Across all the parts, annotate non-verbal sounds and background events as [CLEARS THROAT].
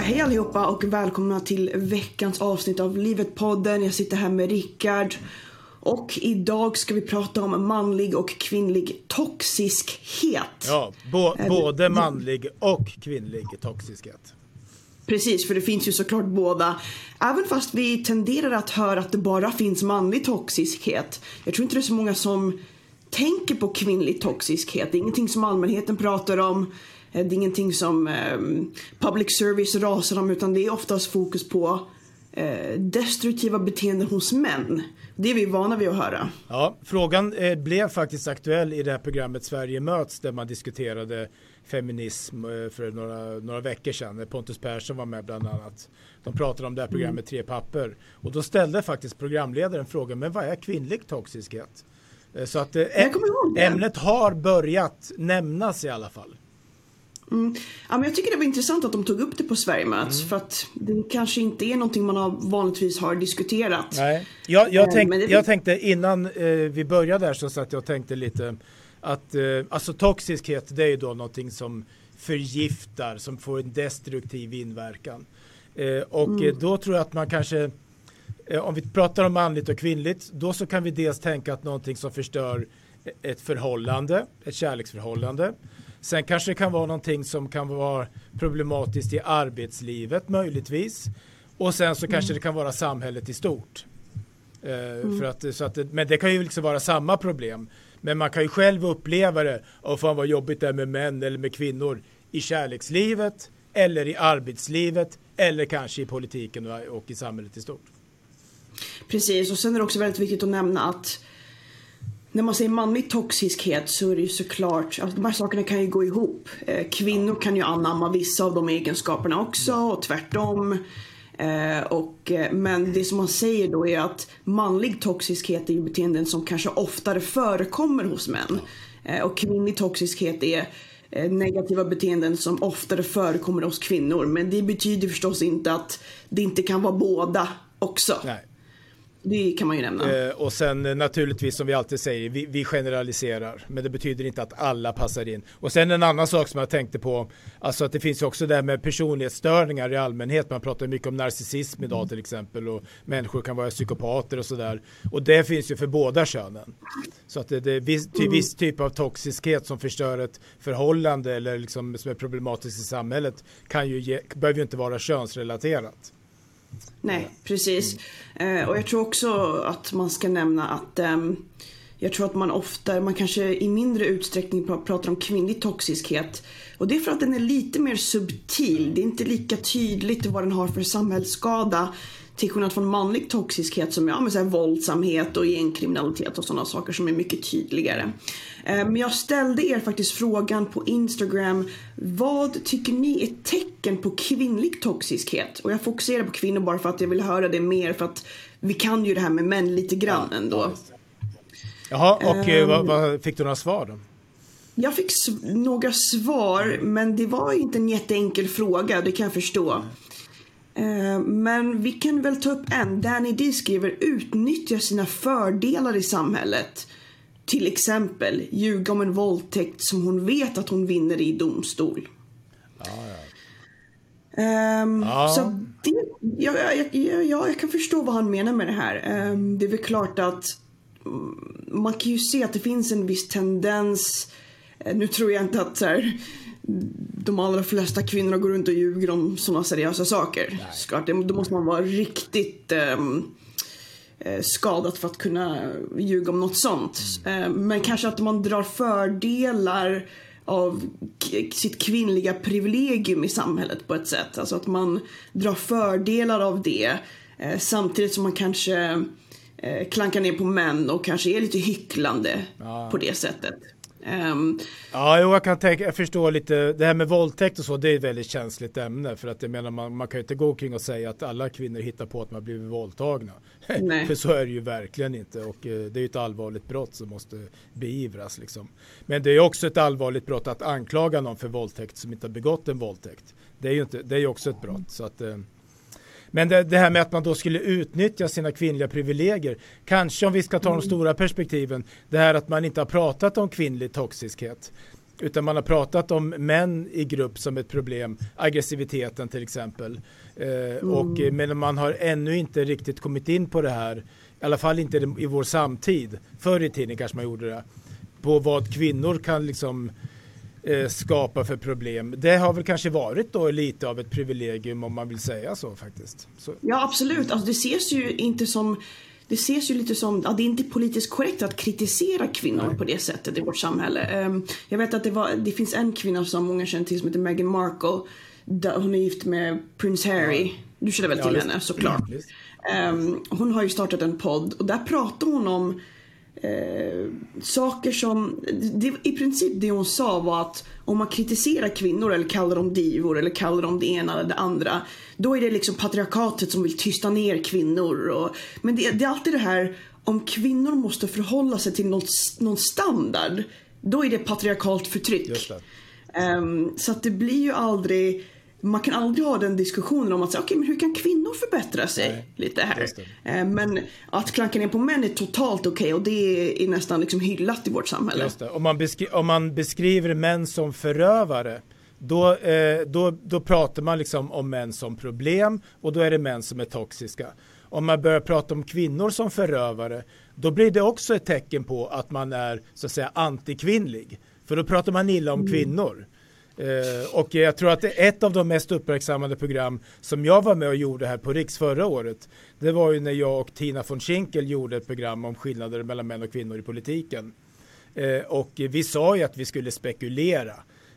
hej allihopa och välkomna till veckans avsnitt av Livet-podden. Jag sitter här med Rickard. Och idag ska vi prata om manlig och kvinnlig toxiskhet. Ja, bo både manlig och kvinnlig toxiskhet. Precis, för det finns ju såklart båda. Även fast vi tenderar att höra att det bara finns manlig toxiskhet. Jag tror inte det är så många som tänker på kvinnlig toxiskhet. Det är ingenting som allmänheten pratar om. Eh, det är ingenting som eh, public service rasar om utan det är oftast fokus på eh, destruktiva beteenden hos män. Det är vi vana vid att höra. Ja, frågan eh, blev faktiskt aktuell i det här programmet Sverige möts där man diskuterade feminism för några, några veckor sedan. Pontus Persson var med bland annat. De pratade om det här programmet Tre papper och då ställde faktiskt programledaren frågan men vad är kvinnlig toxiskhet? Så att ämnet har börjat nämnas i alla fall. Mm. Ja, men jag tycker det var intressant att de tog upp det på Sverige möts mm. för att det kanske inte är någonting man har, vanligtvis har diskuterat. Nej. Jag, jag, tänk, det... jag tänkte innan eh, vi började där så satt jag och tänkte lite att eh, alltså toxiskhet det är ju då någonting som förgiftar, som får en destruktiv inverkan. Eh, och mm. då tror jag att man kanske eh, om vi pratar om manligt och kvinnligt, då så kan vi dels tänka att någonting som förstör ett förhållande, ett kärleksförhållande. Sen kanske det kan vara någonting som kan vara problematiskt i arbetslivet möjligtvis. Och sen så kanske det kan vara samhället i stort. Eh, mm. för att, så att, men det kan ju liksom vara samma problem. Men man kan ju själv uppleva det. Och fan vad jobbigt det är med män eller med kvinnor i kärlekslivet eller i arbetslivet eller kanske i politiken och, och i samhället i stort. Precis, och sen är det också väldigt viktigt att nämna att när man säger manlig toxiskhet så är det ju såklart, alltså de här sakerna kan ju gå ihop. Eh, kvinnor kan ju anamma vissa av de egenskaperna också och tvärtom. Eh, och, eh, men det som man säger då är att manlig toxiskhet är ju beteenden som kanske oftare förekommer hos män. Eh, och kvinnlig toxiskhet är eh, negativa beteenden som oftare förekommer hos kvinnor. Men det betyder förstås inte att det inte kan vara båda också. Nej. Det kan man ju nämna. Eh, och sen eh, naturligtvis som vi alltid säger, vi, vi, generaliserar. Men det betyder inte att alla passar in. Och sen en annan sak som jag tänkte på, alltså att det finns också det här med personlighetsstörningar i allmänhet. Man pratar mycket om narcissism idag mm. till exempel och människor kan vara psykopater och sådär. Och det finns ju för båda könen. Så att det, det är viss, ty, mm. viss typ av toxiskhet som förstör ett förhållande eller liksom som är problematiskt i samhället kan ju ge, behöver ju inte vara könsrelaterat. Nej, precis. Mm. och jag tror också att man ska nämna att ehm, jag tror att man ofta, man kanske i mindre utsträckning pratar om kvinnlig toxiskhet. Och det är för att den är lite mer subtil. Det är inte lika tydligt vad den har för samhällsskada. Till skillnad från manlig toxiskhet som ja, med så här våldsamhet och gängkriminalitet och sådana saker som är mycket tydligare. Eh, men jag ställde er faktiskt frågan på Instagram. Vad tycker ni är tecken på kvinnlig toxiskhet? Och jag fokuserar på kvinnor bara för att jag vill höra det mer för att vi kan ju det här med män lite grann ändå. Jaha, och um, vad, vad, fick du några svar då? Jag fick några svar, men det var inte en jätteenkel fråga, det kan jag förstå. Eh, men vi kan väl ta upp en. Danny D skriver utnyttja sina fördelar i samhället. Till exempel ljuga om en våldtäkt som hon vet att hon vinner i domstol. Ah, ja. Um, ah. Så det, ja, ja, ja, jag kan förstå vad han menar med det här. Um, det är väl klart att mm, man kan ju se att det finns en viss tendens. Uh, nu tror jag inte att så här, de allra flesta kvinnorna går runt och ljuger om sådana seriösa saker. Skart, då måste man vara riktigt um, skadat för att kunna ljuga om något sånt. Mm. Uh, men kanske att man drar fördelar av sitt kvinnliga privilegium i samhället på ett sätt. Alltså att man drar fördelar av det uh, samtidigt som man kanske uh, klankar ner på män och kanske är lite hycklande ja. på det sättet. Um, ja, jag kan tänka, jag förstår lite, det här med våldtäkt och så, det är ett väldigt känsligt ämne. För att jag menar, man, man kan ju inte gå omkring och säga att alla kvinnor hittar på att man blivit våldtagna. [LAUGHS] för så är det ju verkligen inte. Och eh, det är ju ett allvarligt brott som måste beivras. Liksom. Men det är också ett allvarligt brott att anklaga någon för våldtäkt som inte har begått en våldtäkt. Det är ju inte, det är också ett brott. Så att, eh, men det, det, här med att man då skulle utnyttja sina kvinnliga privilegier. Kanske om vi ska ta de mm. stora perspektiven. Det här att man inte har pratat om kvinnlig toxiskhet. Utan man har pratat om män i grupp som ett problem, aggressiviteten till exempel. Eh, mm. och, men man har ännu inte riktigt kommit in på det här, i alla fall inte i vår samtid. Förr i tiden kanske man gjorde det. På vad kvinnor kan liksom eh, skapa för problem. Det har väl kanske varit då lite av ett privilegium om man vill säga så faktiskt. Så. Ja absolut, alltså, det ses ju inte som det ses ju lite som, ja, det är inte politiskt korrekt att kritisera kvinnor Nej. på det sättet i vårt samhälle. Um, jag vet att det, var, det finns en kvinna som många känner till som heter Meghan Markle. Hon är gift med Prince Harry. Du känner väl till ja, henne såklart. Um, hon har ju startat en podd och där pratar hon om eh, saker som, det, i princip det hon sa var att om man kritiserar kvinnor eller kallar dem divor eller kallar dem det ena eller det andra. Då är det liksom patriarkatet som vill tysta ner kvinnor. Och, men det, det är alltid det här om kvinnor måste förhålla sig till någon, någon standard. Då är det patriarkalt förtryck. Um, så att det blir ju aldrig man kan aldrig ha den diskussionen om att säga, okay, men hur kan kvinnor förbättra sig Nej, lite här? Eh, men att klanka ner på män är totalt okej okay, och det är nästan liksom hyllat i vårt samhälle. Om, man om man beskriver män som förövare då, eh, då, då pratar man liksom om män som problem och då är det män som är toxiska. Om man börjar prata om kvinnor som förövare då blir det också ett tecken på att man är så att säga antikvinnlig. För då pratar man illa om mm. kvinnor. Eh, och jag tror att ett av de mest uppmärksammade program som jag var med och gjorde här på Riks förra året det var ju när jag och Tina von Schinkel gjorde ett program om skillnader mellan män och kvinnor i politiken. Eh, och vi sa ju att vi skulle spekulera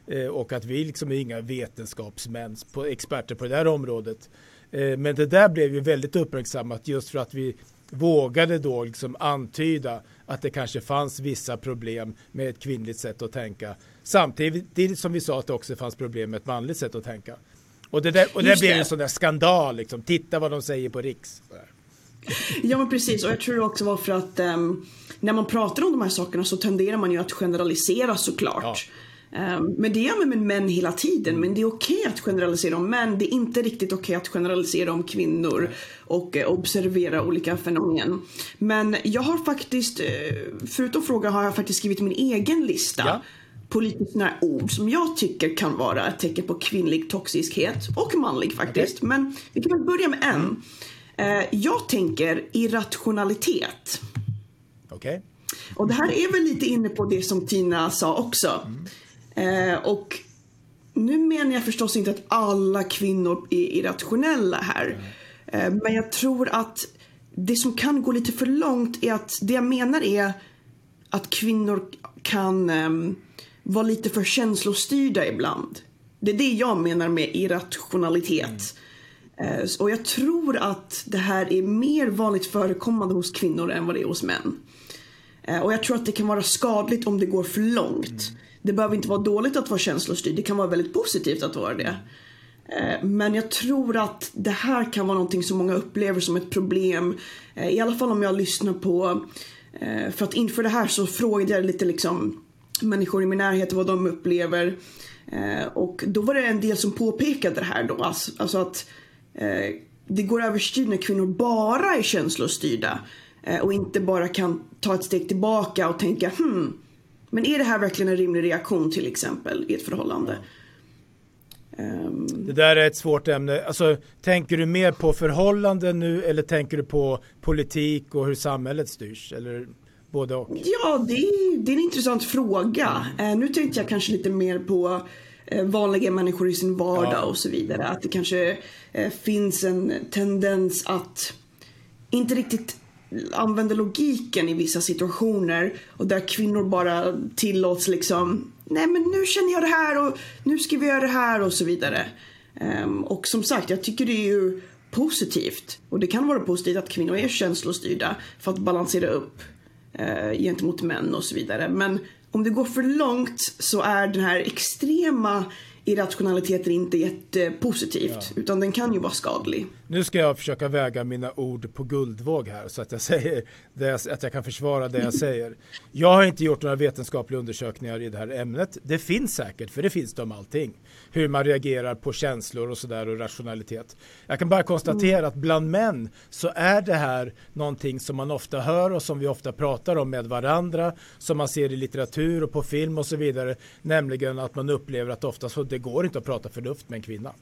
eh, och att vi liksom är inga vetenskapsmän, på, experter på det här området. Eh, men det där blev ju väldigt uppmärksammat just för att vi vågade då liksom antyda att det kanske fanns vissa problem med ett kvinnligt sätt att tänka Samtidigt som vi sa att det också fanns problem med ett manligt sätt att tänka. Och det, där, och det blev en sån där skandal, liksom. titta vad de säger på Riks. Ja men precis och jag tror det också var för att um, när man pratar om de här sakerna så tenderar man ju att generalisera såklart. Ja. Um, men det gör man med män hela tiden. Men det är okej okay att generalisera om män. Det är inte riktigt okej okay att generalisera om kvinnor och uh, observera olika fenomen. Men jag har faktiskt, uh, förutom fråga har jag faktiskt skrivit min egen lista. Ja politiskt nära ord som jag tycker kan vara ett tecken på kvinnlig toxiskhet och manlig faktiskt. Okay. Men vi kan väl börja med en. Mm. jag tänker irrationalitet. Okej. Okay. Och det här är väl lite inne på det som Tina sa också. Mm. Eh, och nu menar jag förstås inte att alla kvinnor är irrationella här. Mm. men jag tror att det som kan gå lite för långt är att det jag menar är att kvinnor kan eh, vara lite för känslostyrda ibland. Det är det jag menar med irrationalitet. Mm. Och jag tror att det här är mer vanligt förekommande hos kvinnor än vad det är hos män. Eh, och jag tror att det kan vara skadligt om det går för långt. Mm. Det behöver inte vara dåligt att vara känslostyrd, det kan vara väldigt positivt att vara det. Eh, men jag tror att det här kan vara någonting som många upplever som ett problem. I alla fall om jag lyssnar på, för att inför det här så frågade jag lite liksom människor i min närhet vad de upplever. Eh, och då var det en del som påpekade det här då, alltså, alltså att eh, det går överstyr när kvinnor bara är känslostyrda eh, och inte bara kan ta ett steg tillbaka och tänka hmm, men är det här verkligen en rimlig reaktion till exempel i ett förhållande? Um... Det där är ett svårt ämne. Alltså, tänker du mer på förhållanden nu eller tänker du på politik och hur samhället styrs? Eller? Både och? Ja, det är, det är en intressant fråga. Eh, nu tänkte jag kanske lite mer på eh, vanliga människor i sin vardag ja. och så vidare. Att det kanske eh, finns en tendens att inte riktigt använda logiken i vissa situationer och där kvinnor bara tillåts liksom Nej men nu känner jag det här och nu ska vi göra det här och så vidare. Um, och som sagt, jag tycker det är ju positivt. Och det kan vara positivt att kvinnor är känslostyrda för att balansera upp eh, gentemot män och så vidare. Men om det går för långt så är den här extrema irrationaliteten inte jättepositivt. Ja. Utan den kan ju vara skadlig. Nu ska jag försöka väga mina ord på guldvåg här så att jag säger det, att jag kan försvara det jag säger. Jag har inte gjort några vetenskapliga undersökningar i det här ämnet. Det finns säkert, för det finns det om allting. Hur man reagerar på känslor och sådär och rationalitet. Jag kan bara konstatera att bland män så är det här någonting som man ofta hör och som vi ofta pratar om med varandra, som man ser i litteratur och på film och så vidare, nämligen att man upplever att oftast det går inte att prata förnuft med en kvinna.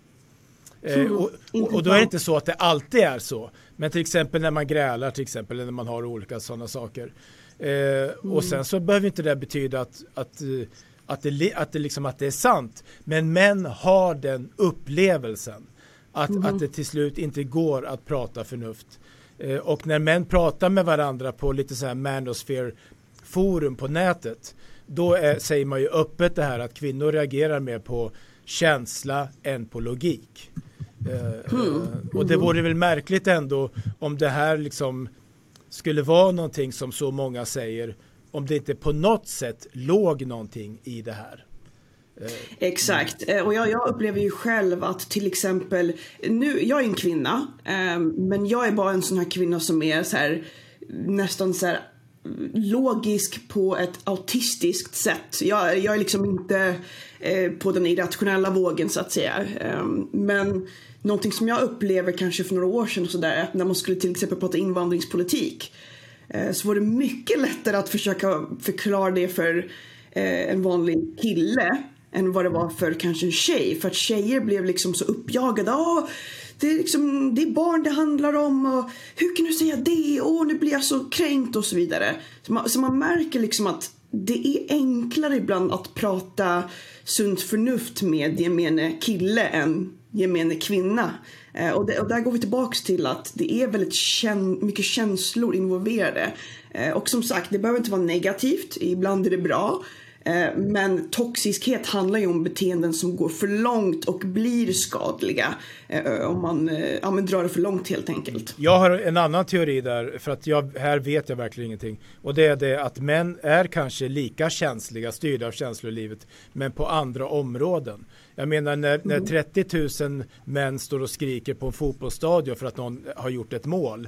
Eh, och, och, då är det inte så att det alltid är så. Men till exempel när man grälar till exempel, eller när man har olika sådana saker. Eh, mm. Och sen så behöver inte det betyda att, att, att, det, att, det liksom, att det är sant. Men män har den upplevelsen. Att, mm. att det till slut inte går att prata förnuft. Eh, och när män pratar med varandra på lite så här manosphere forum på nätet. Då är, säger man ju öppet det här att kvinnor reagerar mer på känsla än på logik. Mm. Och det vore väl märkligt ändå om det här liksom skulle vara någonting som så många säger om det inte på något sätt låg någonting i det här. Eh, Exakt, och jag, jag, upplever ju själv att till exempel, nu, jag är en kvinna, men jag är bara en sån här kvinna som är så här, nästan så här logisk på ett autistiskt sätt. Jag, jag är liksom inte eh, på den irrationella vågen så att säga. Eh, men någonting som jag upplever kanske för några år sedan och sådär, när man skulle till exempel prata invandringspolitik eh, så var det mycket lättare att försöka förklara det för eh, en vanlig kille än vad det var för kanske en tjej. För att tjejer blev liksom så uppjagade. Åh, det, är liksom, det är barn det handlar om och hur kan du säga det? Åh, nu blir jag så kränkt och så vidare. Så man, så man märker liksom att det är enklare ibland att prata sunt förnuft med gemene kille än gemene kvinna. Eh, och, det, och, där går vi tillbaks till att det är väldigt kän, mycket känslor involverade. Eh, och som sagt, det behöver inte vara negativt, ibland är det bra. Eh, men toxiskhet handlar ju om beteenden som går för långt och blir skadliga eh, om man eh, ja, men drar det för långt helt enkelt. Jag har en annan teori där, för att jag, här vet jag verkligen ingenting. Och det är det att män är kanske lika känsliga, styrda av känslor i livet, men på andra områden. Jag menar när, när 30 mm. 000 män står och skriker på en fotbollsstadion för att någon har gjort ett mål,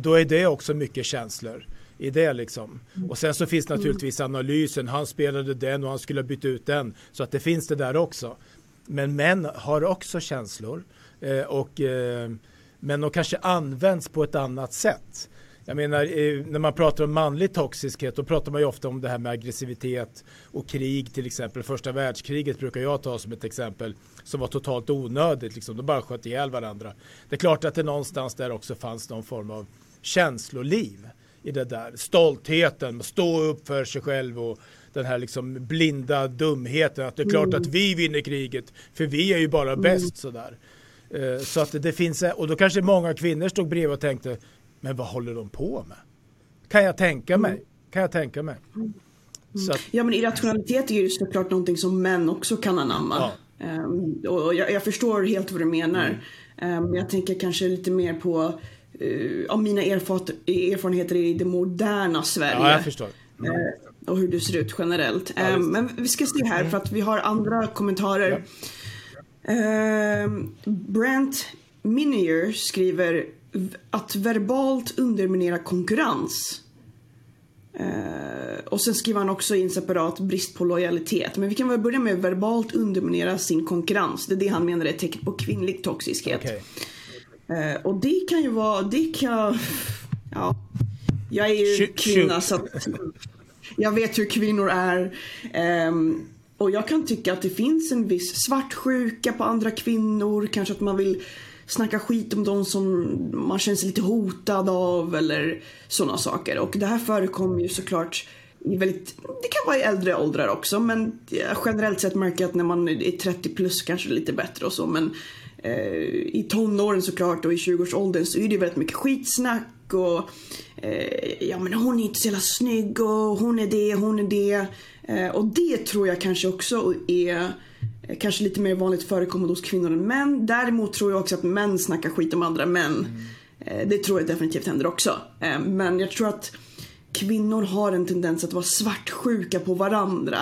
då är det också mycket känslor i det liksom. Och sen så finns naturligtvis analysen, han spelade den och han skulle ha bytt ut den. Så att det finns det där också. Men män har också känslor. Eh, och, eh, men de kanske används på ett annat sätt. Jag menar, eh, när man pratar om manlig toxiskhet då pratar man ju ofta om det här med aggressivitet och krig till exempel. Första världskriget brukar jag ta som ett exempel som var totalt onödigt. Liksom. De bara sköt ihjäl varandra. Det är klart att det någonstans där också fanns någon form av känsloliv i det där. Stoltheten, stå upp för sig själv och den här liksom blinda dumheten att det är klart mm. att vi vinner kriget för vi är ju bara mm. bäst sådär. Uh, så att det finns, och då kanske många kvinnor stod bredvid och tänkte men vad håller de på med? Kan jag tänka mig? Mm. Kan jag tänka mig? Mm. Att, ja men irrationalitet är ju såklart någonting som män också kan anamma. Ja. Um, och jag, jag, förstår helt vad du menar. Um, jag tänker kanske lite mer på uh, av mina erfarenheter i det moderna Sverige. Ja, jag förstår. Mm. Och hur det ser ut generellt. Ja, um, men vi ska se här för att vi har andra kommentarer. Ja. Brent Minier skriver att verbalt underminera konkurrens. Och sen skriver han också in separat brist på lojalitet. Men vi kan väl börja med verbalt underminera sin konkurrens. Det är det han menar är ett tecken på kvinnlig toxiskhet. Okay. Eh, och det kan ju vara, det kan, ja. Jag är ju kvinna så att jag vet hur kvinnor är. Um, och jag kan tycka att det finns en viss svartsjuka på andra kvinnor. Kanske att man vill snacka skit om de som man känner sig lite hotad av eller sådana saker. Och det här förekommer ju såklart i väldigt, det kan vara i äldre åldrar också men generellt sett märker jag att när man är 30 plus kanske det är lite bättre och så men Eh, i tonåren såklart och i 20-årsåldern så är det väldigt mycket skitsnack och eh, ja men hon är inte så jävla snygg och hon är det, hon är det. Eh, och det tror jag kanske också är eh, kanske lite mer vanligt förekommande hos kvinnor än män. Däremot tror jag också att män snackar skit om andra män. Mm. det tror jag definitivt händer också. Eh, men jag tror att kvinnor har en tendens att vara svartsjuka på varandra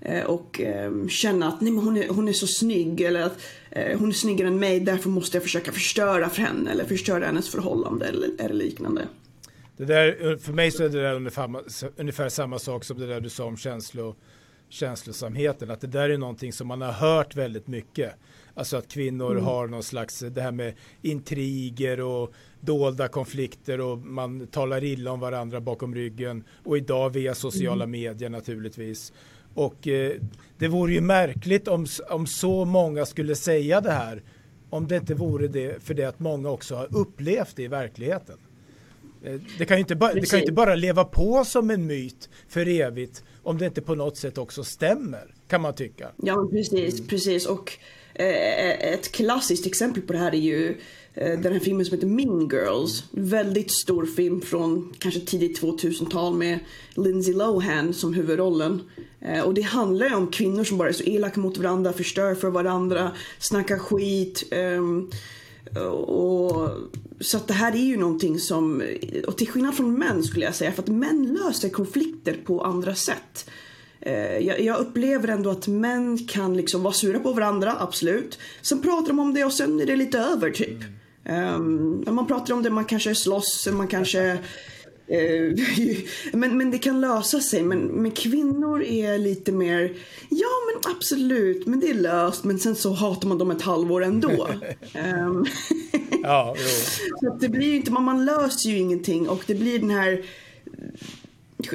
eh, och eh, känna att nej, men hon, är, hon är så snygg eller att hon är snyggare än mig därför måste jag försöka förstöra för henne eller förstöra hennes förhållande eller, eller liknande. Det där, för mig så är det där ungefär, ungefär samma sak som det där du sa om känslo, känslosamheten. Att det där är någonting som man har hört väldigt mycket. Alltså att kvinnor mm. har någon slags, det här med intriger och dolda konflikter och man talar illa om varandra bakom ryggen. Och idag via sociala mm. medier naturligtvis. Och eh, det vore ju märkligt om, om så många skulle säga det här. Om det inte vore det för det att många också har upplevt det i verkligheten. Eh, det kan, ju inte det kan inte bara leva på som en myt för evigt om det inte på något sätt också stämmer, kan man tycka. Ja, precis, precis. Och eh, eh ett klassiskt exempel på det här är ju eh, Eh, den här filmen som heter Mean Girls. Väldigt stor film från kanske tidigt 2000-tal med Lindsay Lohan som huvudrollen. Eh, och det handlar ju om kvinnor som bara är så elaka mot varandra, förstör för varandra, snackar skit. Um, och, så att det här är ju någonting som, och till skillnad från män skulle jag säga, för att män löser konflikter på andra sätt. Eh, jag, jag, upplever ändå att män kan liksom vara sura på varandra, absolut. Sen pratar de om det och sen är det lite över typ. Mm. Um, man pratar om det, man kanske slåss, man kanske Eh, [LAUGHS] men, men det kan lösa sig. Men, men kvinnor är lite mer, ja men absolut, men det är löst. Men sen så hatar man dem ett halvår ändå. um, [LAUGHS] [LAUGHS] ja, så det blir inte, man, man löser ju ingenting och det blir den här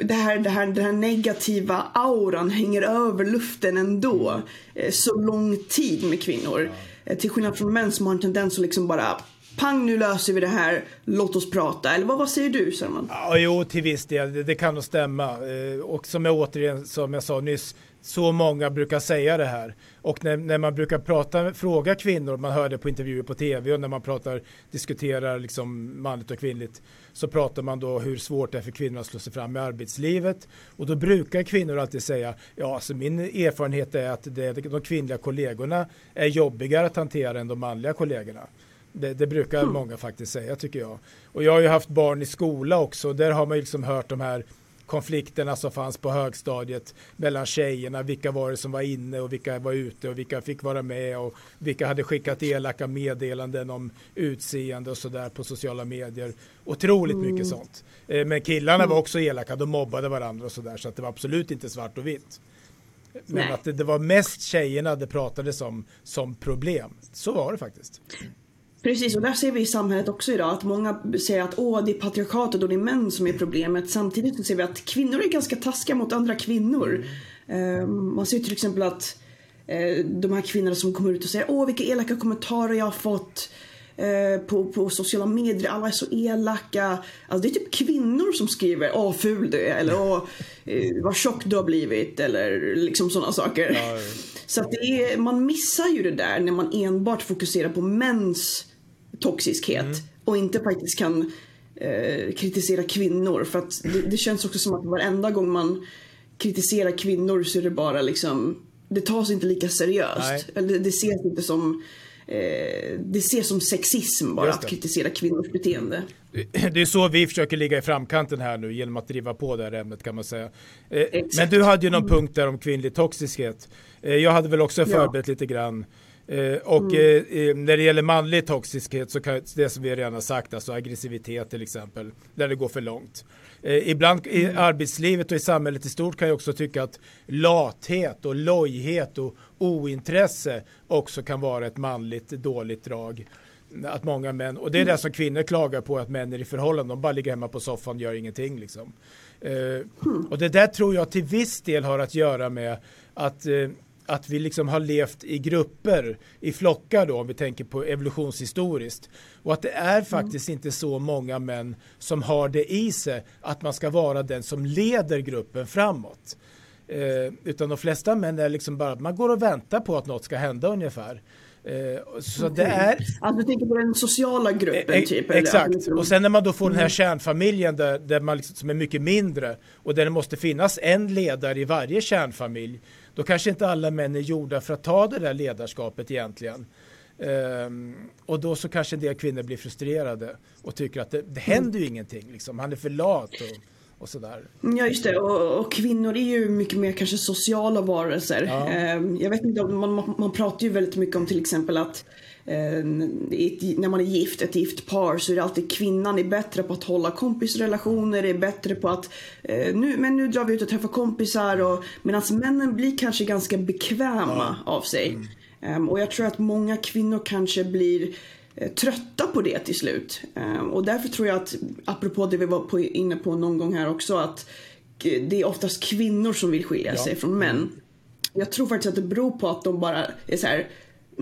det här, det här, den här negativa auran hänger över luften ändå. Eh, så lång tid med kvinnor. Eh, till skillnad från män som har en tendens att liksom bara pang nu löser vi det här, låt oss prata. Eller vad, vad säger du Sörman? Ja, jo, till viss del, det, det kan nog stämma. Eh, och som jag återigen, som jag sa nyss, så många brukar säga det här. Och när, när, man brukar prata, fråga kvinnor, man hör det på intervjuer på tv och när man pratar, diskuterar liksom manligt och kvinnligt, så pratar man då hur svårt det är för kvinnor att slå sig fram i arbetslivet. Och då brukar kvinnor alltid säga, ja alltså min erfarenhet är att det, de kvinnliga kollegorna är jobbigare att hantera än de manliga kollegorna. Det, det brukar mm. många faktiskt säga tycker jag. Och jag har ju haft barn i skola också. Där har man ju liksom hört de här konflikterna som fanns på högstadiet mellan tjejerna. Vilka var det som var inne och vilka var ute och vilka fick vara med och vilka hade skickat elaka meddelanden om utseende och sådär på sociala medier. Otroligt mm. mycket sånt. Eh, men killarna var mm. också elaka. De mobbade varandra och sådär så att det var absolut inte svart och vitt. Men Nej. att det, det, var mest tjejerna det pratades om som problem. Så var det faktiskt. Precis, och där ser vi i samhället också idag att många säger att Åh, det är patriarkatet och det är män som är problemet. Samtidigt så ser vi att kvinnor är ganska taskiga mot andra kvinnor. Mm. man ser till exempel att uh, de här kvinnorna som kommer ut och säger Åh, vilka elaka kommentarer jag har fått uh, på, på sociala medier. Alla är så elaka. Alltså det är typ kvinnor som skriver Åh, ful du är eller Åh, uh, vad tjock du har blivit eller liksom sådana saker. Ja, ja. Så att är, man missar ju det där när man enbart fokuserar på mäns toxiskhet mm. och inte faktiskt kan eh, kritisera kvinnor. För att det, det, känns också som att varenda gång man kritiserar kvinnor så är det bara liksom, det tas inte lika seriöst. Nej. Eller det ses inte som eh, det ses som sexism bara att kritisera kvinnors beteende. [CLEARS THROAT] Det är så vi försöker ligga i framkanten här nu genom att driva på det här ämnet kan man säga. Eh, men du hade ju någon mm. punkt där om kvinnlig toxiskhet. Eh, jag hade väl också förberett ja. lite grann Eh, och mm. Eh, eh, när det gäller manlig toxiskhet så kan det som vi redan har sagt, alltså aggressivitet till exempel, där det går för långt. Eh, ibland i mm. arbetslivet och i samhället i stort kan jag också tycka att lathet och lojhet och ointresse också kan vara ett manligt dåligt drag. Att många män, och det är mm. det som kvinnor klagar på, att män är i förhållande, de bara ligger hemma på soffan och gör ingenting. Liksom. Eh, mm. Och det där tror jag till viss del har att göra med att att vi liksom har levt i grupper, i flockar då, om vi tänker på evolutionshistoriskt. Och att det är mm. faktiskt mm. inte så många män som har det i sig att man ska vara den som leder gruppen framåt. Eh, utan de flesta män är liksom bara att man går och väntar på att något ska hända ungefär. Eh, så okay. det är... Alltså du tänker på den sociala gruppen eh, typ? Exakt, och sen när man då får mm. den här mm. kärnfamiljen där, där man liksom, som är mycket mindre och där det måste finnas en ledare i varje kärnfamilj då kanske inte alla män är gjorda för att ta det där ledarskapet egentligen. Um, och då så kanske en del kvinnor blir frustrerade och tycker att det, det händer ju ingenting. Liksom. Han är för lat och. Ja just det och, och, kvinnor är ju mycket mer kanske sociala varelser. Ja. Ehm, jag vet inte, man, man pratar ju väldigt mycket om till exempel att eh, när man är gift, ett gift par, så är det alltid kvinnan är bättre på att hålla kompisrelationer, är bättre på att eh, nu, men nu drar vi ut och träffar kompisar och medan männen blir kanske ganska bekväma ja. av sig. Mm. Um, och jag tror att många kvinnor kanske blir eh, trötta på det till slut. Um, och därför tror jag att, apropå det vi var på, inne på någon gång här också, att det är oftast kvinnor som vill skilja ja. sig från män. Jag tror faktiskt att det beror på att de bara är så här,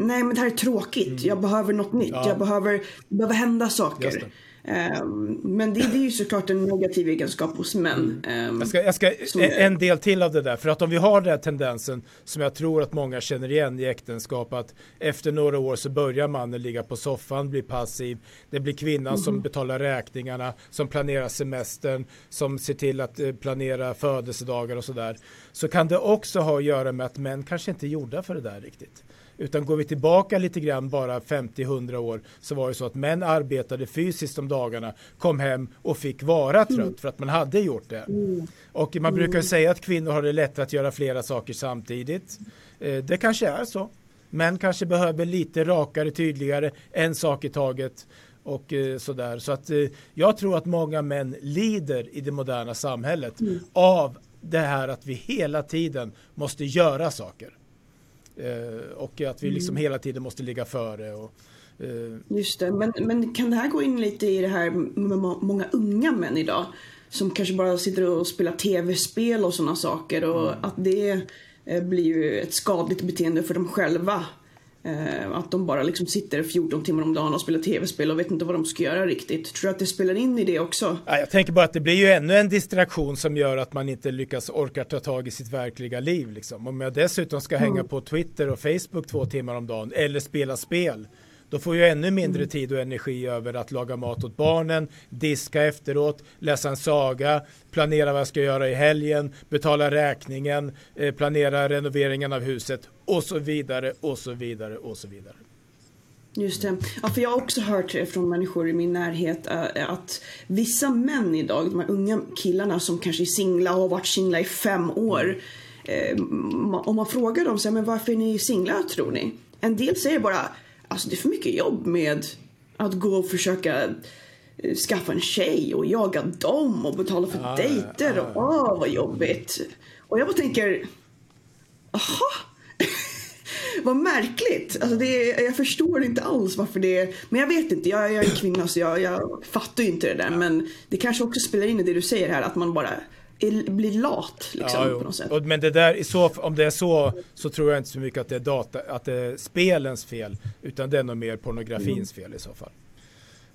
nej men det här är tråkigt, mm. jag behöver något nytt, ja. jag behöver, det behöver hända saker. Ehm, men det, det, är ju såklart en negativ egenskap hos män. Mm. Jag ska, jag ska en del till av det där, för att om vi har den här tendensen som jag tror att många känner igen i äktenskap, att efter några år så börjar mannen ligga på soffan, bli passiv, det blir kvinnan mm. som mhm. betalar räkningarna, som planerar semestern, som ser till att eh, planera födelsedagar och sådär, så kan det också ha att göra med att män kanske inte är gjorda för det där riktigt. Utan går vi tillbaka lite grann bara 50-100 år så var det så att män arbetade fysiskt om dagarna, kom hem och fick vara trött mm. för att man hade gjort det. Mm. Och man brukar mm. säga att kvinnor har det lättare att göra flera saker samtidigt. Eh, det kanske är så. Män kanske behöver lite rakare, tydligare, en sak i taget och eh, sådär. Så att eh, jag tror att många män lider i det moderna samhället mm. av det här att vi hela tiden måste göra saker. Eh, och att vi liksom mm. hela tiden måste ligga före. Och, eh, Just det, men, men kan det här gå in lite i det här med många unga män idag? Som kanske bara sitter och spelar tv-spel och sådana saker och mm. att det eh, blir ju ett skadligt beteende för dem själva. Eh, att de bara liksom sitter 14 timmar om dagen och spelar tv-spel och vet inte vad de ska göra riktigt. Tror du att det spelar in i det också? Ja, jag tänker bara att det blir ju ännu en distraktion som gör att man inte lyckas orka ta tag i sitt verkliga liv. Liksom. Om jag dessutom ska hänga mm. på Twitter och Facebook två timmar om dagen eller spela spel då får jag ännu mindre mm. tid och energi över att laga mat åt barnen, diska efteråt, läsa en saga, planera vad jag ska göra i helgen, betala räkningen, eh, planera renoveringen av huset och så vidare och så vidare och så vidare. Just det. Ja, för jag har också hört från människor i min närhet äh, att vissa män idag, de här unga killarna som kanske är singla och har varit singla i fem år. Eh, om man frågar dem så här, men varför är ni singla tror ni? En del säger bara Alltså det är för mycket jobb med att gå och försöka eh, skaffa en tjej och jaga dem och betala för ah, dejter. Och, åh, vad jobbigt. Och jag bara tänker, aha. [LAUGHS] vad märkligt. Alltså det är, jag förstår inte alls varför det är, men jag vet inte, jag, jag är kvinna så jag, jag fattar ju inte det där. Men det kanske också spelar in i det du säger här, att man bara blir lat liksom, ja, på något sätt. Men det där, så, om det är så så tror jag inte så mycket att det är, data, att det är spelens fel utan det är nog mer pornografins mm. fel i så fall.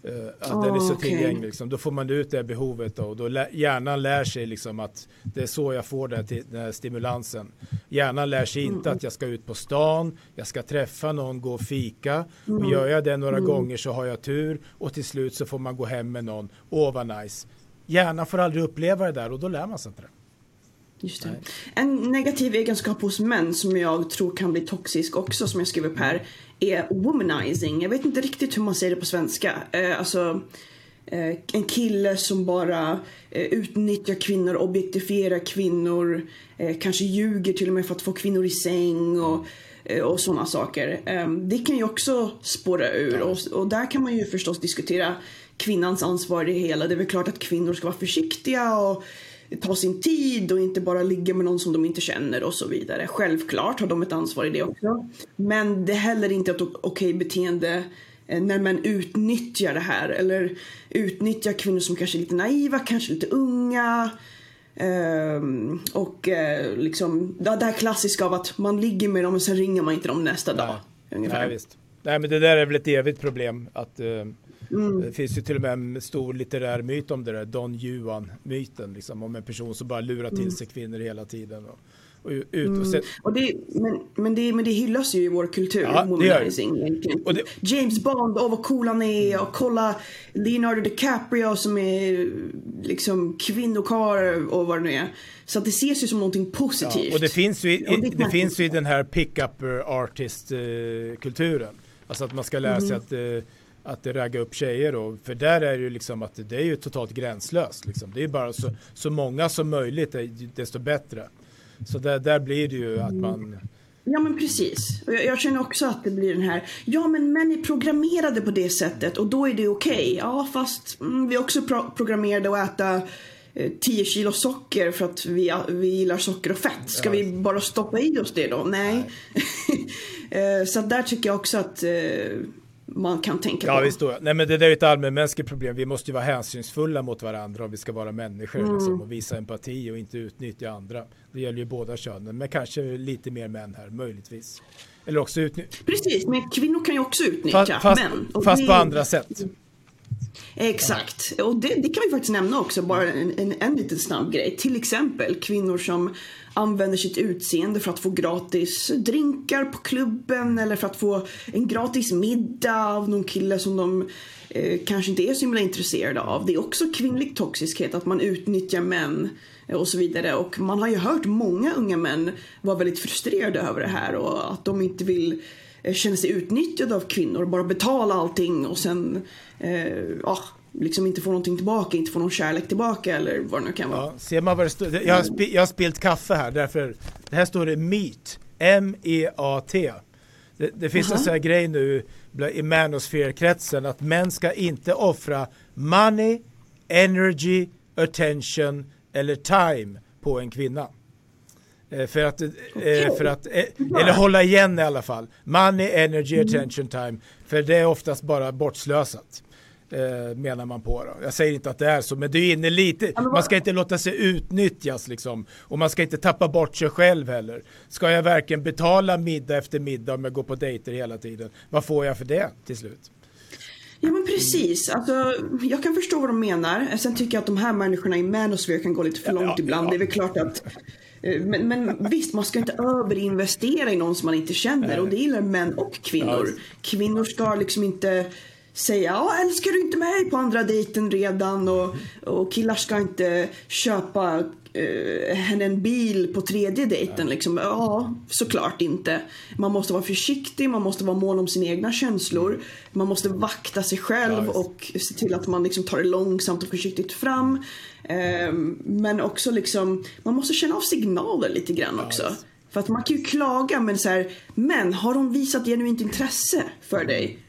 Uh, att oh, den är så okay. tillgänglig. Liksom. Då får man ut det behovet då, och då lä hjärnan lär sig liksom att det är så jag får till, den här stimulansen. Hjärnan lär sig inte mm. att jag ska ut på stan, jag ska träffa någon, gå och fika mm. och gör jag det några mm. gånger så har jag tur och till slut så får man gå hem med någon. Åh vad nice hjärnan får aldrig uppleva det där och då lär man sig inte det. Just det. En negativ egenskap hos män som jag tror kan bli toxisk också som jag skriver upp här är womanizing. Jag vet inte riktigt hur man säger det på svenska. Eh, alltså eh, en kille som bara eh, utnyttjar kvinnor, objektifierar kvinnor, eh, kanske ljuger till och med för att få kvinnor i säng och, och sådana saker. Det kan ju också spåra ur och där kan man ju förstås diskutera kvinnans ansvar i det hela. Det är väl klart att kvinnor ska vara försiktiga och ta sin tid och inte bara ligga med någon som de inte känner och så vidare. Självklart har de ett ansvar i det också. Men det är heller inte ett okej beteende eh, när man utnyttjar det här eller utnyttjar kvinnor som kanske är lite naiva, kanske lite unga. Um, och uh, liksom det här klassiska av att man ligger med dem och sen ringer man inte dem nästa Nej. dag. Ungefär. Nej, visst. Nej men det där är väl ett evigt problem att uh Mm. Det finns ju till och med en stor litterär myt om det där, Don Juan-myten, liksom, om en person som bara lurar till mm. sig kvinnor hela tiden. Och, och ut och mm. och det, men, men, det, men det hyllas ju i vår kultur, ja, womanizing. Det, James Bond, åh vad cool han är och kolla Leonardo DiCaprio som är liksom kvinnokar och vad det nu är. Så att det ses ju som någonting positivt. Ja, och det finns ju i, det, det finns ju i den här pick-up artist-kulturen. Alltså att man ska lära sig mm. att uh, att det raggar upp tjejer då. För där är det ju liksom att det är ju totalt gränslöst. Liksom. Det är bara så, så många som möjligt, desto bättre. Så där, där blir det ju att man Ja men precis. Och jag, jag, känner också att det blir den här, ja men män är programmerade på det sättet och då är det okej. Okay. Ja fast mm, vi är också pro programmerade att äta 10 eh, kilo socker för att vi, vi gillar socker och fett. Ska ja. vi bara stoppa i oss det då? Nej. Nej. [LAUGHS] Eh, så där tycker jag också att eh, man kan tänka ja, på. Visst då. Nej men det där är ett allmänmänskligt problem. Vi måste ju vara hänsynsfulla mot varandra om vi ska vara människor mm. liksom, och visa empati och inte utnyttja andra. Det gäller ju båda könen, men kanske lite mer män här, möjligtvis. Eller också utnyttja. Precis, men kvinnor kan ju också utnyttja fast, fast män. Fast det... på andra sätt. Exakt, och det, det, kan vi faktiskt nämna också, bara en, en, en liten snabb grej. Till exempel kvinnor som använder sitt utseende för att få gratis drinkar på klubben eller för att få en gratis middag av någon kille som de eh, kanske inte är så himla intresserade av. Det är också kvinnlig toxiskhet, att man utnyttjar män eh, och så vidare. Och man har ju hört många unga män vara väldigt frustrerade över det här och att de inte vill eh, känna sig utnyttjade av kvinnor, bara betala allting och sen eh, ja, liksom inte får någonting tillbaka, inte får någon kärlek tillbaka eller vad det nu kan vara. Ja, ser man vad det står? Jag har, jag har spilt kaffe här därför det här står det MEAT, M-E-A-T. Det, det finns uh -huh. en sån här grej nu i manosfärkretsen att män ska inte offra money, energy, attention eller time på en kvinna. Eh, för att, okay. Eh, för att, eh, eller hålla igen i alla fall. Money, energy, attention, time. För det är oftast bara bortslösat. Menar man på. Då. Jag säger inte att det är så, men du är inne lite. Man ska inte låta sig utnyttjas liksom. Och man ska inte tappa bort sig själv heller. Ska jag verkligen betala middag efter middag om jag går på dejter hela tiden? Vad får jag för det till slut? Ja men precis. Alltså, jag kan förstå vad de menar. Sen tycker jag att de här människorna i Manosphere kan gå lite för långt ja, ibland. Ja. Det är väl klart att Eh, men, men, visst, man ska inte överinvestera i någon som man inte känner och det gäller män och kvinnor. Kvinnor ska liksom inte säga ja älskar du inte mig på andra dejten redan och, och killar ska inte köpa uh, henne en bil på tredje dejten. Liksom. Ja, såklart inte. Man måste vara försiktig, man måste vara mån om sina egna känslor. Man måste vakta sig själv och se till att man liksom tar det långsamt och försiktigt fram. Ehm, men också liksom, man måste känna av signaler lite grann också. För att man kan ju klaga men så här, men har de visat genuint intresse för dig?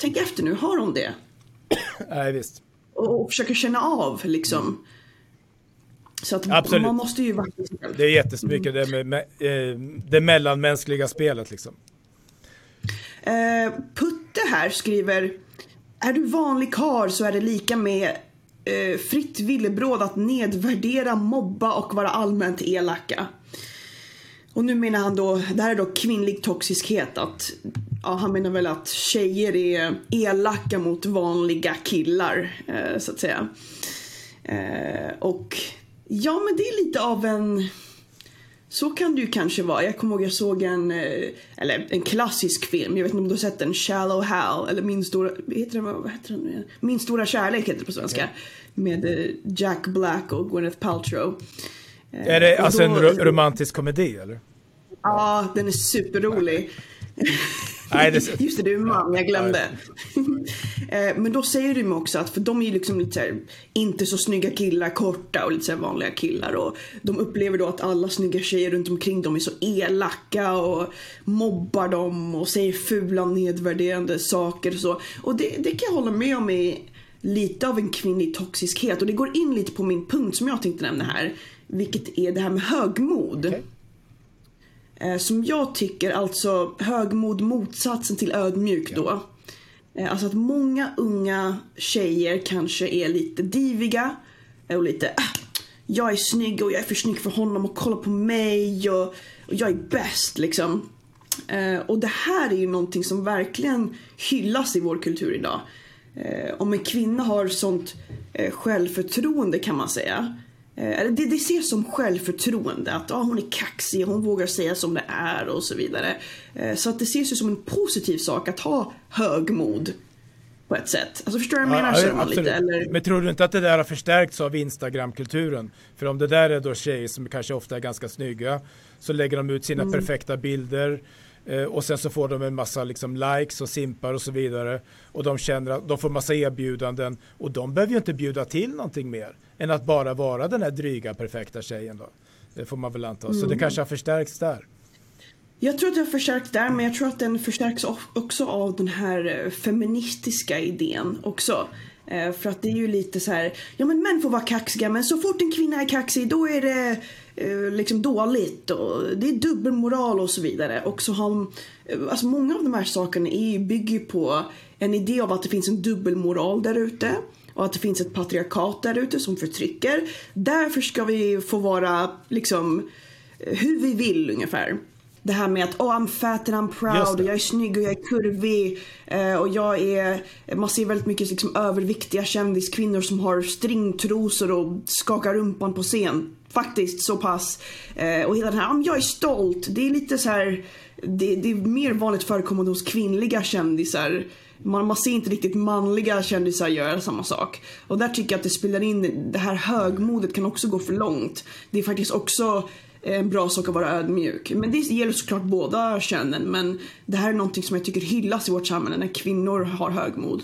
Tänk efter nu, har de det? Nej visst. Och, och försöka känna av liksom. Mm. Så att Absolut. man måste ju själv. Det är jättemycket mm. det, med, med, eh, det mellanmänskliga spelet liksom. Eh, Putte här skriver Är du vanlig kar så är det lika med eh, fritt villebråd att nedvärdera, mobba och vara allmänt elaka. Och nu menar han då, det här är då kvinnlig toxiskhet, att ja, han menar väl att tjejer är elaka mot vanliga killar, eh, så att säga. Eh, och ja, men det är lite av en så kan det ju kanske vara. Jag kommer ihåg jag såg en, eh, eller en klassisk film, jag vet inte om du har sett den, Shallow Hal, eller Min stora, heter den, vad heter den nu Min stora kärlek heter det på svenska. Med eh, Jack Black och Gwyneth Paltrow. Är det alltså då, en romantisk komedi eller? Ja, den är superrolig. Nej, det... [LAUGHS] Just det, du är man, jag glömde. [LAUGHS] Eh, men då säger de också att, för de är ju liksom lite såhär, inte så snygga killar, korta och lite så vanliga killar. Och de upplever då att alla snygga tjejer runt omkring dem är så elaka och mobbar dem och säger fula nedvärderande saker och så. Och det, det kan jag hålla med om är lite av en kvinnlig toxiskhet. Och det går in lite på min punkt som jag tänkte nämna här. Vilket är det här med högmod. Okay. Eh, som jag tycker alltså högmod motsatsen till ödmjuk då. Eh, alltså att många unga tjejer kanske är lite diviga och lite äh, jag är snygg och jag är för snygg för honom och kolla på mig och, och jag är bäst liksom. Eh, och det här är ju någonting som verkligen hyllas i vår kultur idag. om en kvinna har sånt självförtroende kan man säga Eh, det, det ses som självförtroende, att ah, hon är kaxig, hon vågar säga som det är och så vidare. Eh, så att det ses ju som en positiv sak att ha högmod på ett sätt. Alltså förstår du vad jag menar? Ja, lite, eller? Men tror du inte att det där har förstärkts av Instagram-kulturen? För om det där är då tjejer som kanske ofta är ganska snygga så lägger de ut sina mm. perfekta bilder Eh, och sen så får de en massa liksom likes och simpar och så vidare. Och de känner att de får massa erbjudanden och de behöver ju inte bjuda till någonting mer än att bara vara den här dryga perfekta tjejen då. Det får man väl anta. Mm. Så det mm. kanske har förstärkts där. Jag tror att det har förstärkts där, men jag tror att den förstärks också av den här eh, feministiska idén också. Eh, för att det är ju lite så här, ja men män får vara kaxiga men så fort en kvinna är kaxig då är det eh, liksom dåligt och det är dubbelmoral och så vidare. Och så har, eh, alltså många av de här sakerna är, bygger på en idé av att det finns en dubbelmoral där ute och att det finns ett patriarkat där ute som förtrycker. Därför ska vi få vara liksom hur vi vill ungefär. Det här med att oh, I'm fat and I'm proud och jag är snygg och jag är kurvig. Eh, och jag är, man ser väldigt mycket liksom, överviktiga kändiskvinnor som har stringtrosor och skakar rumpan på scen. Faktiskt så pass. Eh, och hela den här, jag är stolt. Det är lite så här, det, det, är mer vanligt förekommande hos kvinnliga kändisar. Man, man ser inte riktigt manliga kändisar göra samma sak. Och där tycker jag att det spelar in, det här högmodet kan också gå för långt. Det är faktiskt också en bra sak att vara ödmjuk. Men det gäller såklart båda könen. Men det här är någonting som jag tycker hyllas i vårt samhälle när kvinnor har högmod.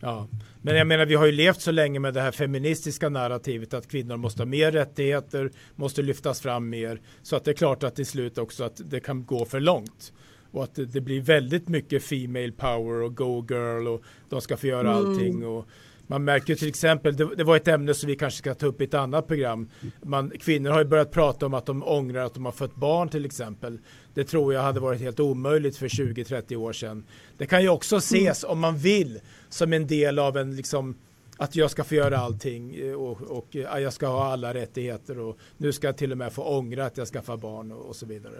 Ja, men jag menar vi har ju levt så länge med det här feministiska narrativet att kvinnor måste ha mer rättigheter, måste lyftas fram mer. Så att det är klart att till slut också att det kan gå för långt. Och att det, det blir väldigt mycket female power och go girl och de ska få göra mm. allting. Och, man märker till exempel, det, det, var ett ämne som vi kanske ska ta upp i ett annat program. Man, kvinnor har ju börjat prata om att de ångrar att de har fött barn till exempel. Det tror jag hade varit helt omöjligt för 20-30 år sedan. Det kan ju också ses om man vill som en del av en liksom att jag ska få göra allting eh, och, och jag ska ha alla rättigheter och nu ska jag till och med få ångra att jag skaffar barn och, och så vidare.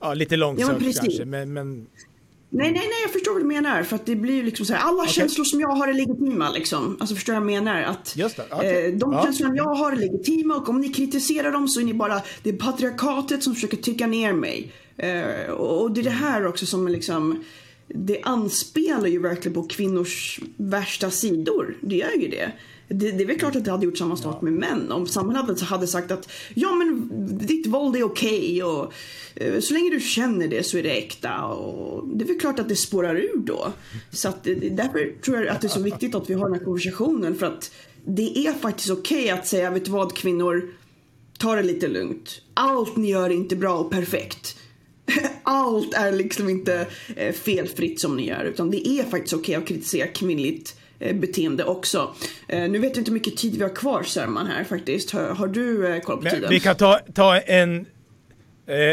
Ja, lite långsökt ja, kanske, men, men Nej, nej, nej, jag förstår vad du menar. För att det blir liksom så här, alla okay. känslor som jag har är legitima liksom. Alltså förstår jag vad jag menar? Att. Okay. eh, de ja. känslorna jag har är legitima och om ni kritiserar dem så är ni bara, det är patriarkatet som försöker tycka ner mig. Eh, och det är det här också som liksom, det anspelar ju verkligen på kvinnors värsta sidor. Det gör ju det. Det, det är väl klart att det hade gjort samma sak ja. med män. Om samhället hade sagt att ja men ditt våld är okej okay och eh, så länge du känner det så är det äkta. Och det är väl klart att det spårar ur då. Så att, därför tror jag att det är så viktigt att vi har den här konversationen för att det är faktiskt okej okay att säga, vet du vad kvinnor, ta det lite lugnt. Allt ni gör är inte bra och perfekt. [LAUGHS] Allt är liksom inte eh, felfritt som ni gör utan det är faktiskt okej okay att kritisera kvinnligt Eh, beteende också. Eh, nu vet jag inte hur mycket tid vi har kvar Sörman här faktiskt. Har, har du eh, koll på Men tiden? Vi kan ta, ta en,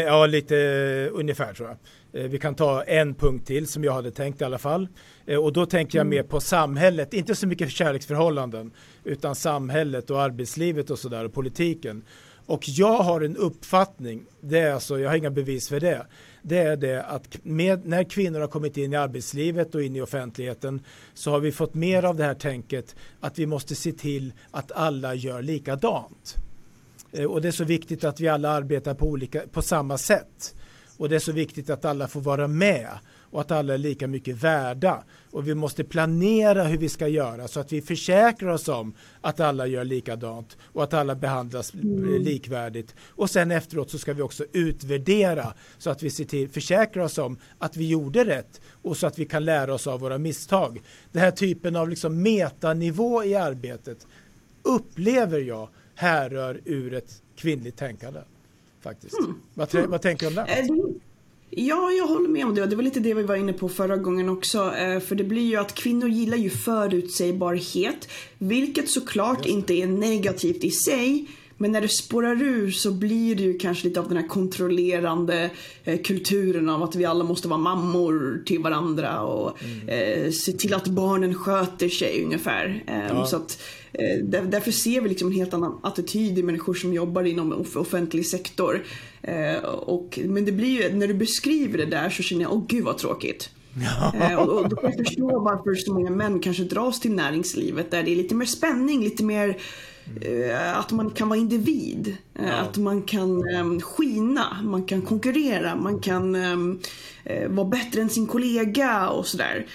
ja lite ungefär tror jag. Vi kan ta en punkt till som jag hade tänkt i alla fall. Och då tänker jag mm. mer på samhället, inte så mycket kärleksförhållanden, utan samhället och arbetslivet och sådär och politiken. Och jag har en uppfattning, det är alltså, jag har inga bevis för det, det är det att med, när kvinnor har kommit in i arbetslivet och in i offentligheten så har vi fått mer av det här tänket att vi måste se till att alla gör likadant. Eh, och det är så viktigt att vi alla arbetar på, olika, på samma sätt. Och det är så viktigt att alla får vara med och att alla är lika mycket värda. Och vi måste planera hur vi ska göra så att vi försäkrar oss om att alla gör likadant och att alla behandlas mm. likvärdigt. Och sen efteråt så ska vi också utvärdera så att vi ser till, försäkrar oss om att vi gjorde rätt och så att vi kan lära oss av våra misstag. Den här typen av liksom metanivå i arbetet upplever jag härrör ur ett kvinnligt tänkande. Faktiskt. Mm. Vad, vad tänker du om det? Ja, jag håller med om det. Det var lite det vi var inne på förra gången också. Eh, för det blir ju att kvinnor gillar ju förutsägbarhet. Vilket såklart inte är negativt i sig. Men när det spårar ur så blir det ju kanske lite av den här kontrollerande eh, kulturen av att vi alla måste vara mammor till varandra och mm. eh, se till att barnen sköter sig ungefär. Eh, ja. Så att, eh, där, därför ser vi liksom en helt annan attityd i människor som jobbar inom off offentlig sektor. Eh, och, men det blir ju, när du beskriver det där så känner jag, åh gud vad tråkigt. Ja. Eh, och, och då kan jag förstå varför så många män kanske dras till näringslivet där det är lite mer spänning, lite mer. Att man kan vara individ. Ja. Att man kan um, skina, man kan konkurrera, man kan um, uh, vara bättre än sin kollega och sådär.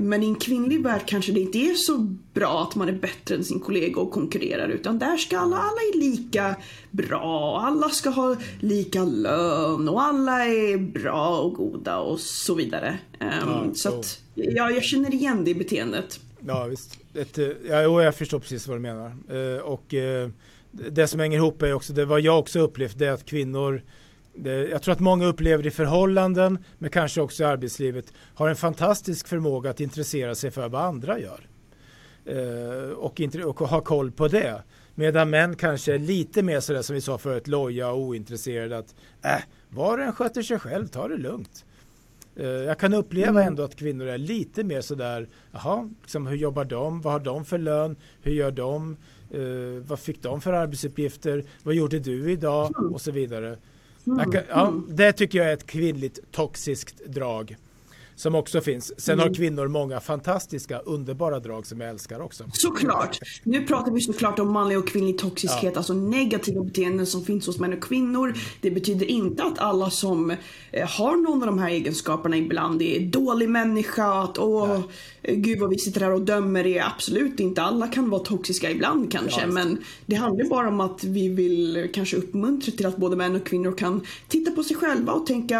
Men i en kvinnlig värld kanske det inte är så bra att man är bättre än sin kollega och konkurrerar utan där ska alla, alla är lika bra, alla ska ha lika lön och alla är bra och goda och så vidare. Um, ja, så att, ja, jag känner igen det beteendet. Ja, visst. Ett, eh, ja, jag förstår precis vad du menar. Eh, och eh, det som hänger ihop är också, det vad jag också upplevt, det är att kvinnor det, jag tror att många upplever i förhållanden, men kanske också i arbetslivet, har en fantastisk förmåga att intressera sig för vad andra gör. Eh, och, och ha koll på det. Medan män kanske är lite mer sådär som vi sa förut, loja och ointresserade. Att äh, var och en sköter sig själv, ta det lugnt. Uh, jag kan uppleva mm. ändå att kvinnor är lite mer sådär, jaha, liksom, hur jobbar de? Vad har de för lön? Hur gör de? Uh, vad fick de för arbetsuppgifter? Vad gjorde du idag? Och så vidare. Mm. Kan, ja, det tycker jag är ett kvinnligt toxiskt drag som också finns. Sen mm. har kvinnor många fantastiska, underbara drag som jag älskar också. Såklart. Nu pratar vi såklart om manlig och kvinnlig toxiskhet, ja. alltså negativa beteenden som finns hos män och kvinnor. Det betyder inte att alla som eh, har någon av de här egenskaperna ibland är dålig människa, att åh, Nej. Gud vad vi sitter här och dömer det. Absolut inte. Alla kan vara toxiska ibland kanske, ja, men det handlar bara om att vi vill kanske uppmuntra till att både män och kvinnor kan titta på sig själva och tänka,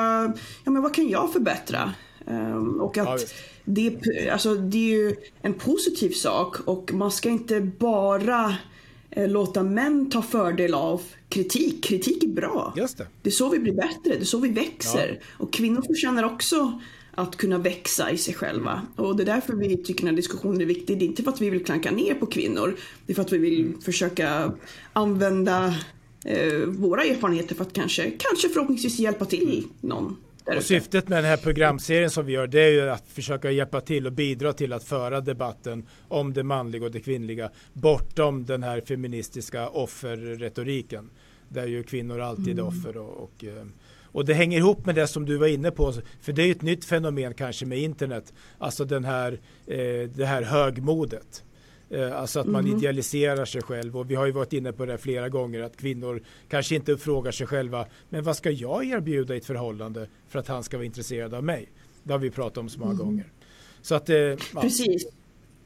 ja men vad kan jag förbättra? Um, och att ja, det, alltså, det är ju en positiv sak och man ska inte bara eh, låta män ta fördel av kritik. Kritik är bra. Just det. det är så vi blir bättre, det är så vi växer. Ja. Och kvinnor förtjänar också att kunna växa i sig själva. Och det är därför vi tycker den här diskussionen är viktig. Det är inte för att vi vill klanka ner på kvinnor. Det är för att vi vill mm. försöka använda eh, våra erfarenheter för att kanske, kanske förhoppningsvis hjälpa till någon. Och syftet med den här programserien som vi gör det är ju att försöka hjälpa till och bidra till att föra debatten om det manliga och det kvinnliga bortom den här feministiska offerretoriken där ju kvinnor alltid är mm. offer och, och, eh, och det hänger ihop med det som du var inne på för det är ett nytt fenomen kanske med internet alltså den här, eh, det här högmodet alltså att man mm. idealiserar sig själv och vi har ju varit inne på det flera gånger att kvinnor kanske inte frågar sig själva men vad ska jag erbjuda i ett förhållande för att han ska vara intresserad av mig? Det har vi pratat om så många mm. gånger. Så att, eh, ja. Precis.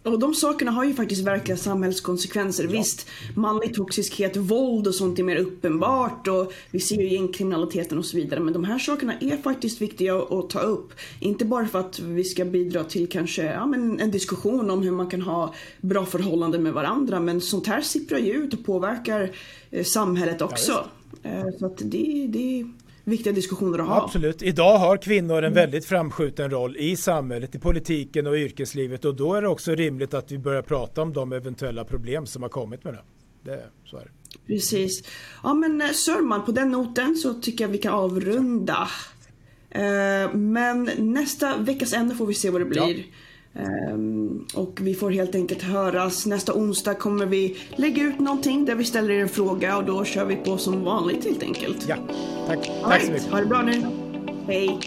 Och de sakerna har ju faktiskt verkliga samhällskonsekvenser. Ja. Visst, manlig toxiskhet, våld och sånt är mer uppenbart och vi ser ju gängkriminaliteten och så vidare. Men de här sakerna är faktiskt viktiga att ta upp. Inte bara för att vi ska bidra till kanske ja, men en diskussion om hur man kan ha bra förhållanden med varandra. Men sånt här sipprar ju ut och påverkar eh, samhället också. Ja, eh, så att det, det viktiga diskussioner att ha. Absolut. Idag har kvinnor en mm. väldigt framskjuten roll i samhället, i politiken och yrkeslivet och då är det också rimligt att vi börjar prata om de eventuella problem som har kommit med det. det så är det. Precis. Ja men eh, Sörman, på den noten så tycker jag vi kan avrunda. Eh, men nästa veckas ämne får vi se vad det blir. Ja. Um, och vi får helt enkelt höras. Nästa onsdag kommer vi lägga ut någonting där vi ställer er en fråga och då kör vi på som vanligt helt enkelt. Ja, tack. All tack right. så mycket. Ha det bra nu. Hej.